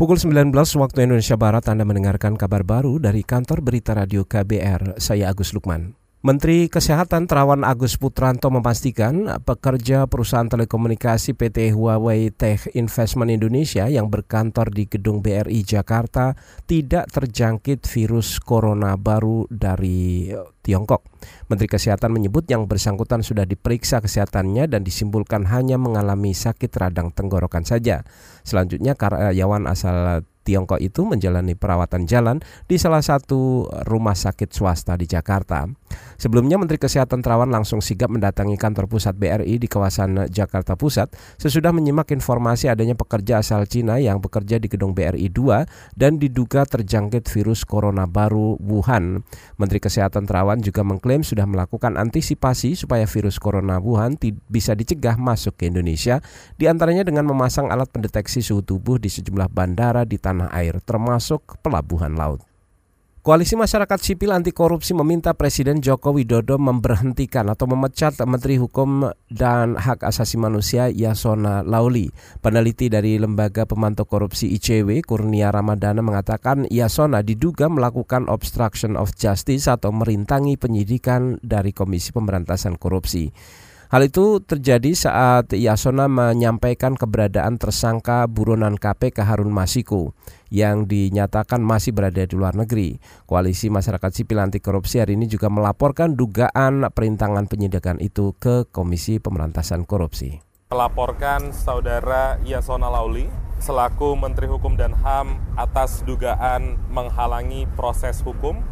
Pukul 19 waktu Indonesia Barat Anda mendengarkan kabar baru dari kantor berita radio KBR. Saya Agus Lukman. Menteri Kesehatan Terawan Agus Putranto memastikan pekerja perusahaan telekomunikasi PT Huawei Tech Investment Indonesia yang berkantor di gedung BRI Jakarta tidak terjangkit virus corona baru dari Tiongkok. Menteri Kesehatan menyebut yang bersangkutan sudah diperiksa kesehatannya dan disimpulkan hanya mengalami sakit radang tenggorokan saja. Selanjutnya karyawan asal Tiongkok itu menjalani perawatan jalan di salah satu rumah sakit swasta di Jakarta. Sebelumnya Menteri Kesehatan Terawan langsung sigap mendatangi kantor pusat BRI di kawasan Jakarta Pusat sesudah menyimak informasi adanya pekerja asal Cina yang bekerja di gedung BRI 2 dan diduga terjangkit virus corona baru Wuhan. Menteri Kesehatan Terawan juga mengklaim sudah melakukan antisipasi supaya virus corona Wuhan bisa dicegah masuk ke Indonesia, di antaranya dengan memasang alat pendeteksi suhu tubuh di sejumlah bandara di tanah air termasuk pelabuhan laut. Koalisi Masyarakat Sipil Anti Korupsi meminta Presiden Joko Widodo memberhentikan atau memecat Menteri Hukum dan Hak Asasi Manusia Yasona Lauli. Peneliti dari Lembaga Pemantau Korupsi ICW, Kurnia Ramadana mengatakan Yasona diduga melakukan obstruction of justice atau merintangi penyidikan dari Komisi Pemberantasan Korupsi. Hal itu terjadi saat Yasona menyampaikan keberadaan tersangka buronan KPK Harun Masiku yang dinyatakan masih berada di luar negeri. Koalisi Masyarakat Sipil Anti Korupsi hari ini juga melaporkan dugaan perintangan penyidikan itu ke Komisi Pemberantasan Korupsi. Melaporkan saudara Yasona Lauli selaku Menteri Hukum dan HAM atas dugaan menghalangi proses hukum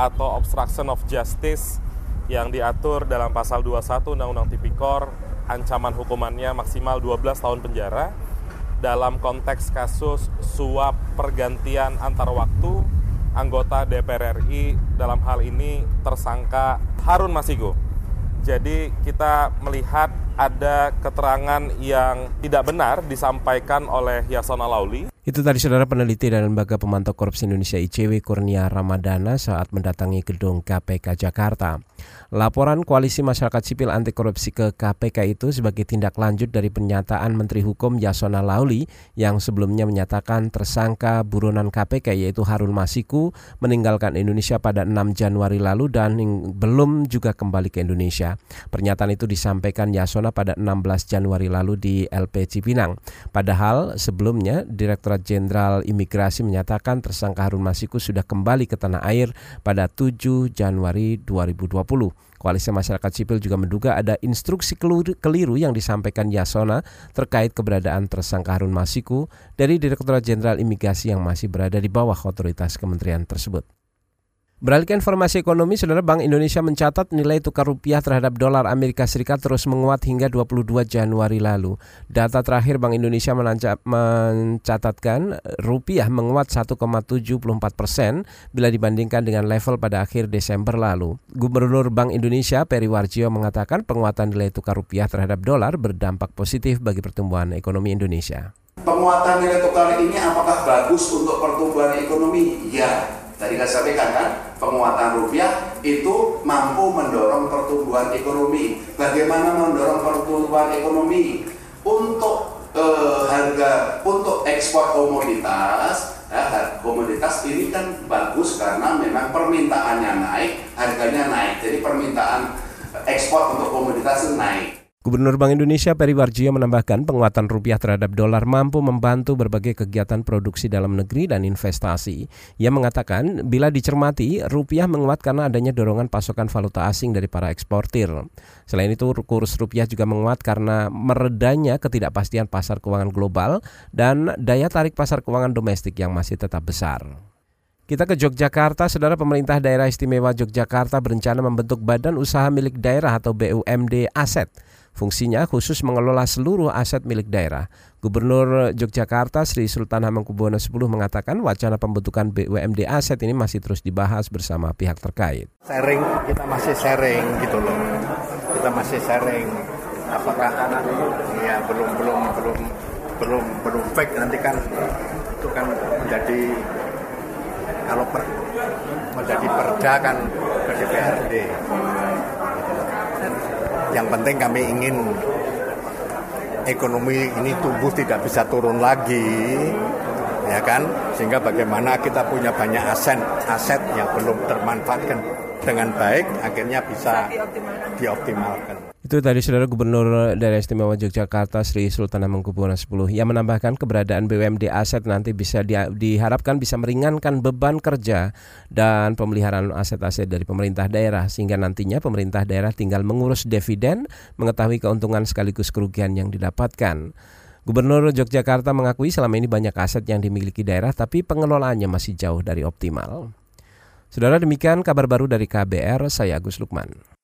atau obstruction of justice yang diatur dalam pasal 21 Undang-Undang Tipikor ancaman hukumannya maksimal 12 tahun penjara dalam konteks kasus suap pergantian antar waktu anggota DPR RI dalam hal ini tersangka Harun Masiku. Jadi kita melihat ada keterangan yang tidak benar disampaikan oleh Yasona Lauli itu tadi saudara peneliti dan lembaga pemantau korupsi Indonesia ICW Kurnia Ramadana saat mendatangi gedung KPK Jakarta. Laporan Koalisi Masyarakat Sipil Anti Korupsi ke KPK itu sebagai tindak lanjut dari pernyataan Menteri Hukum Yasona Lauli yang sebelumnya menyatakan tersangka buronan KPK yaitu Harun Masiku meninggalkan Indonesia pada 6 Januari lalu dan belum juga kembali ke Indonesia. Pernyataan itu disampaikan Yasona pada 16 Januari lalu di LP Cipinang. Padahal sebelumnya Direktur Direktorat Jenderal Imigrasi menyatakan tersangka Harun Masiku sudah kembali ke tanah air pada 7 Januari 2020. Koalisi Masyarakat Sipil juga menduga ada instruksi keliru yang disampaikan Yasona terkait keberadaan tersangka Harun Masiku dari Direktorat Jenderal Imigrasi yang masih berada di bawah otoritas kementerian tersebut. Beralih ke informasi ekonomi, Saudara Bank Indonesia mencatat nilai tukar rupiah terhadap dolar Amerika Serikat terus menguat hingga 22 Januari lalu. Data terakhir Bank Indonesia mencatatkan rupiah menguat 1,74 persen bila dibandingkan dengan level pada akhir Desember lalu. Gubernur Bank Indonesia Peri Warjio mengatakan penguatan nilai tukar rupiah terhadap dolar berdampak positif bagi pertumbuhan ekonomi Indonesia. Penguatan nilai tukar ini apakah bagus untuk pertumbuhan ekonomi? Ya, Tadi saya sampaikan kan, penguatan rupiah itu mampu mendorong pertumbuhan ekonomi. Bagaimana mendorong pertumbuhan ekonomi? Untuk eh, harga untuk ekspor komoditas, ya, komoditas ini kan bagus karena memang permintaannya naik, harganya naik. Jadi permintaan ekspor untuk komoditas itu naik. Gubernur Bank Indonesia Peri Warjio menambahkan penguatan rupiah terhadap dolar mampu membantu berbagai kegiatan produksi dalam negeri dan investasi. Ia mengatakan bila dicermati, rupiah menguat karena adanya dorongan pasokan valuta asing dari para eksportir. Selain itu, kurs rupiah juga menguat karena meredanya ketidakpastian pasar keuangan global dan daya tarik pasar keuangan domestik yang masih tetap besar. Kita ke Yogyakarta, saudara pemerintah daerah istimewa Yogyakarta berencana membentuk badan usaha milik daerah atau BUMD Aset Fungsinya khusus mengelola seluruh aset milik daerah. Gubernur Yogyakarta Sri Sultan Hamengkubuwono X mengatakan wacana pembentukan BUMD aset ini masih terus dibahas bersama pihak terkait. Sharing, kita masih sharing gitu loh. Kita masih sharing. Apakah ya belum belum belum belum belum fake nanti kan itu kan menjadi kalau per, menjadi perda kan ke DPRD yang penting kami ingin ekonomi ini tumbuh tidak bisa turun lagi. ya kan? Sehingga bagaimana kita punya banyak aset aset yang belum termanfaatkan dengan baik akhirnya bisa dioptimalkan. Itu tadi Saudara Gubernur Daerah Istimewa Yogyakarta Sri Sultan Hamengkubuwono X yang menambahkan keberadaan BUMD aset nanti bisa di, diharapkan bisa meringankan beban kerja dan pemeliharaan aset-aset dari pemerintah daerah sehingga nantinya pemerintah daerah tinggal mengurus dividen, mengetahui keuntungan sekaligus kerugian yang didapatkan. Gubernur Yogyakarta mengakui selama ini banyak aset yang dimiliki daerah tapi pengelolaannya masih jauh dari optimal. Saudara demikian kabar baru dari KBR, saya Agus Lukman.